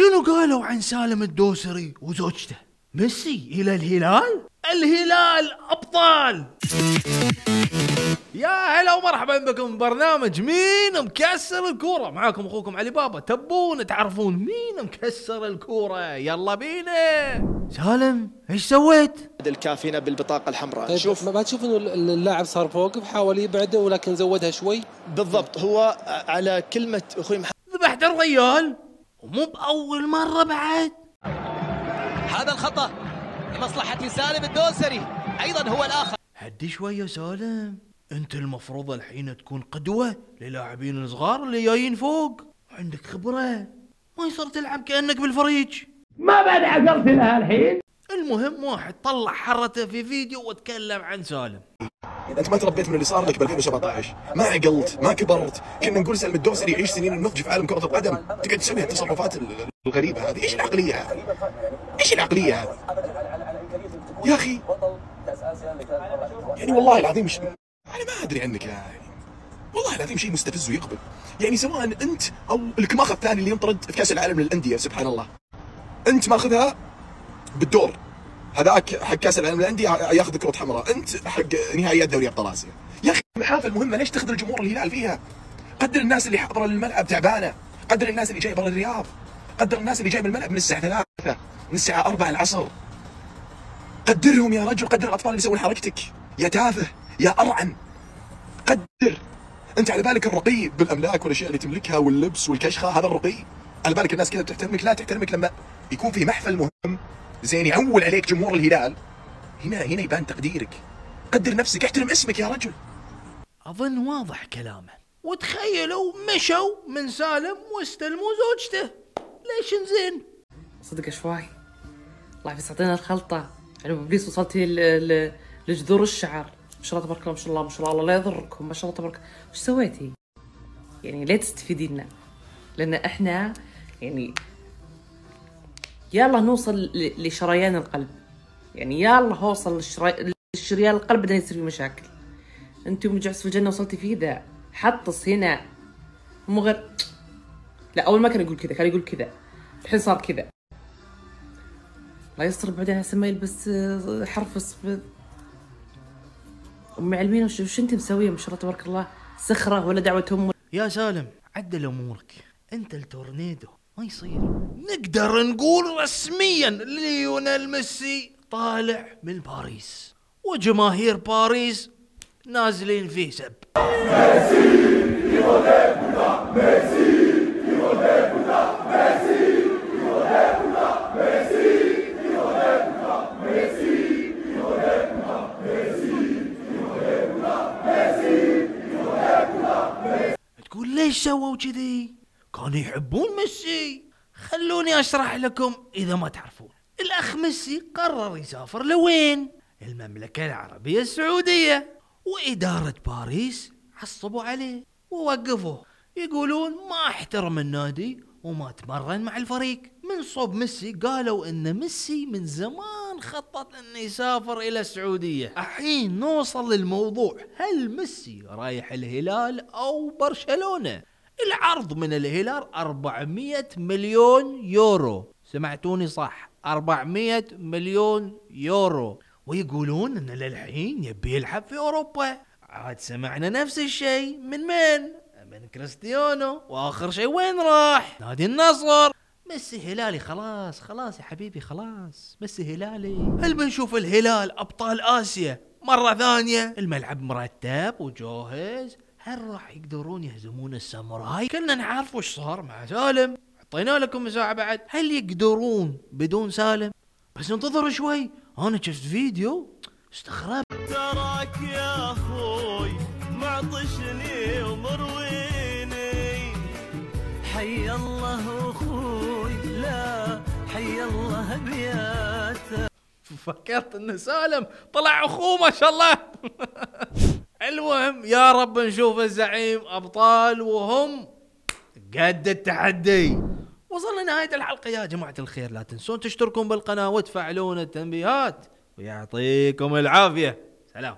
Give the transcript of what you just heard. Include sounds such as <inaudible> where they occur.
شنو قالوا عن سالم الدوسري وزوجته؟ ميسي إلى الهلال الهلال أبطال! يا هلا ومرحبا بكم. برنامج مين مكسر الكورة؟ معاكم أخوكم علي بابا. تبون تعرفون مين مكسر الكورة؟ يلا بينا. سالم إيش سويت؟ الكافينا بالبطاقة الحمراء. طيب شوف. ما تشوف إنه اللاعب صار فوق حاول يبعده ولكن زودها شوي. بالضبط. هو على كلمة أخوي محمد. ذبحت الريال؟ ومو بأول مرة بعد. هذا الخطأ لمصلحة سالم الدوسري أيضا هو الآخر. هدي شوية سالم. أنت المفروض الحين تكون قدوة للاعبين الصغار اللي جايين فوق. وعندك خبرة؟ ما يصير تلعب كأنك بالفريج. ما بعد عقلت لها الحين. المهم واحد طلع حرته في فيديو وتكلم عن سالم. أنت ما تربيت من اللي صار لك ب 2017 ما عقلت ما كبرت كنا نقول سلم الدوسري يعيش سنين النضج في عالم كرة القدم. تقعد تسوي التصرفات ال- الغريبة هذه. إيش العقلية هذه؟ إيش العقلية هذه؟ يا أخي. يعني والله العظيم مش أنا ما أدري عنك يا يعني والله العظيم شيء مستفز ويقبل. يعني سواء أنت أو الكماخ الثاني اللي ينطرد في كأس العالم للأندية سبحان الله. أنت ماخذها بالدور. هذاك حق كأس العالم للأندية ياخذ كره حمراء. أنت حق نهائيات دوري أبطال آسيا. يا أخي المحافل مهمة. ليش تخذل جمهور الهلال فيها؟ قدر الناس اللي حاضره للملعب تعبانة. قدر الناس اللي جاية برا الرياض قدر الناس اللي جاية من الملعب من الساعة 3 من الساعة 4 العصر. قدرهم يا رجل قدر الأطفال اللي يسوون حركتك. يا تافه يا أرعن. قدر. أنت على بالك الرقي بالأملاك والأشياء اللي تملكها واللبس والكشخة؟ هذا الرقي على بالك الناس كذا بتحترمك؟ لا تحترمك لما يكون في محفل مهم. زين يعول عليك جمهور الهلال. هنا هنا يبان تقديرك. قدر نفسك احترم اسمك يا رجل. أظن واضح كلامه. وتخيلوا مشوا من سالم واستلموا زوجته ليش نزين؟ صدق شوي الله بس يعطينا الخلطة. يعني بابليس وصلتي ل- ل- لجذور الشعر. ما شاء الله تبارك الله ما شاء الله ما شاء الله الله لا يضركم ما شاء الله تبارك. وش سويتي؟ يعني ليه تستفيدينا؟ لأن إحنا يعني يلا نوصل لشريان القلب. يعني يلا للشري... لشريان القلب بدنا يصير في مشاكل. انت يوم جعس في الجنة وصلتي فيه ذا حطس هنا. مو غير لا أول ما كان يقول كذا كان يقول كذا. الحين صار كذا. لا يستر بعدين هسه ما يلبس آه، حرف اسود أمي علمينا وش, وش أنت مسوية؟ ما شاء الله تبارك الله. سخره ولا دعوة ام يا سالم عدل أمورك. أنت التورنيدو ما يصير. نقدر نقول رسميا ليونيل ميسي طالع من باريس. وجماهير باريس نازلين فيه سب تقول ليش سووا كذي؟ كانوا يحبون ميسي. خلوني أشرح لكم إذا ما تعرفون. الأخ ميسي قرر يسافر لوين؟ المملكة العربية السعودية وإدارة باريس عصبوا عليه ووقفوه. يقولون ما احترم النادي وما تمرن مع الفريق. من صوب ميسي قالوا إن ميسي من زمان خطط إنه يسافر إلى السعودية. الحين نوصل للموضوع. هل ميسي رايح الهلال أو برشلونة؟ العرض من الهلال 400 مليون يورو. سمعتوني صح 400 مليون يورو. ويقولون إن للحين يبي يلعب في أوروبا. عاد سمعنا نفس الشيء. من من؟ من كريستيانو. وآخر شيء وين راح؟ نادي النصر. ميسي هلالي خلاص خلاص يا حبيبي خلاص. ميسي هلالي. هل بنشوف الهلال أبطال آسيا مرة ثانية؟ الملعب مرتب وجاهز هل راح يقدرون يهزمون الساموراي؟ كلنا نعرف وش صار مع سالم. أعطينا لكم مساحة بعد. هل يقدرون بدون سالم؟ بس انتظر شوي. أنا شفت فيديو. استغربت تراك يا أخوي معطشني ومرويني. حي الله أخوي لا حي الله بياته فكرت إن سالم طلع أخوه ما شاء الله. <laughs> المهم يا رب نشوف الزعيم أبطال وهم قد التحدي. وصلنا نهاية الحلقة. يا جماعة الخير لا تنسون تشتركون بالقناة وتفعلون التنبيهات. ويعطيكم العافية. سلام.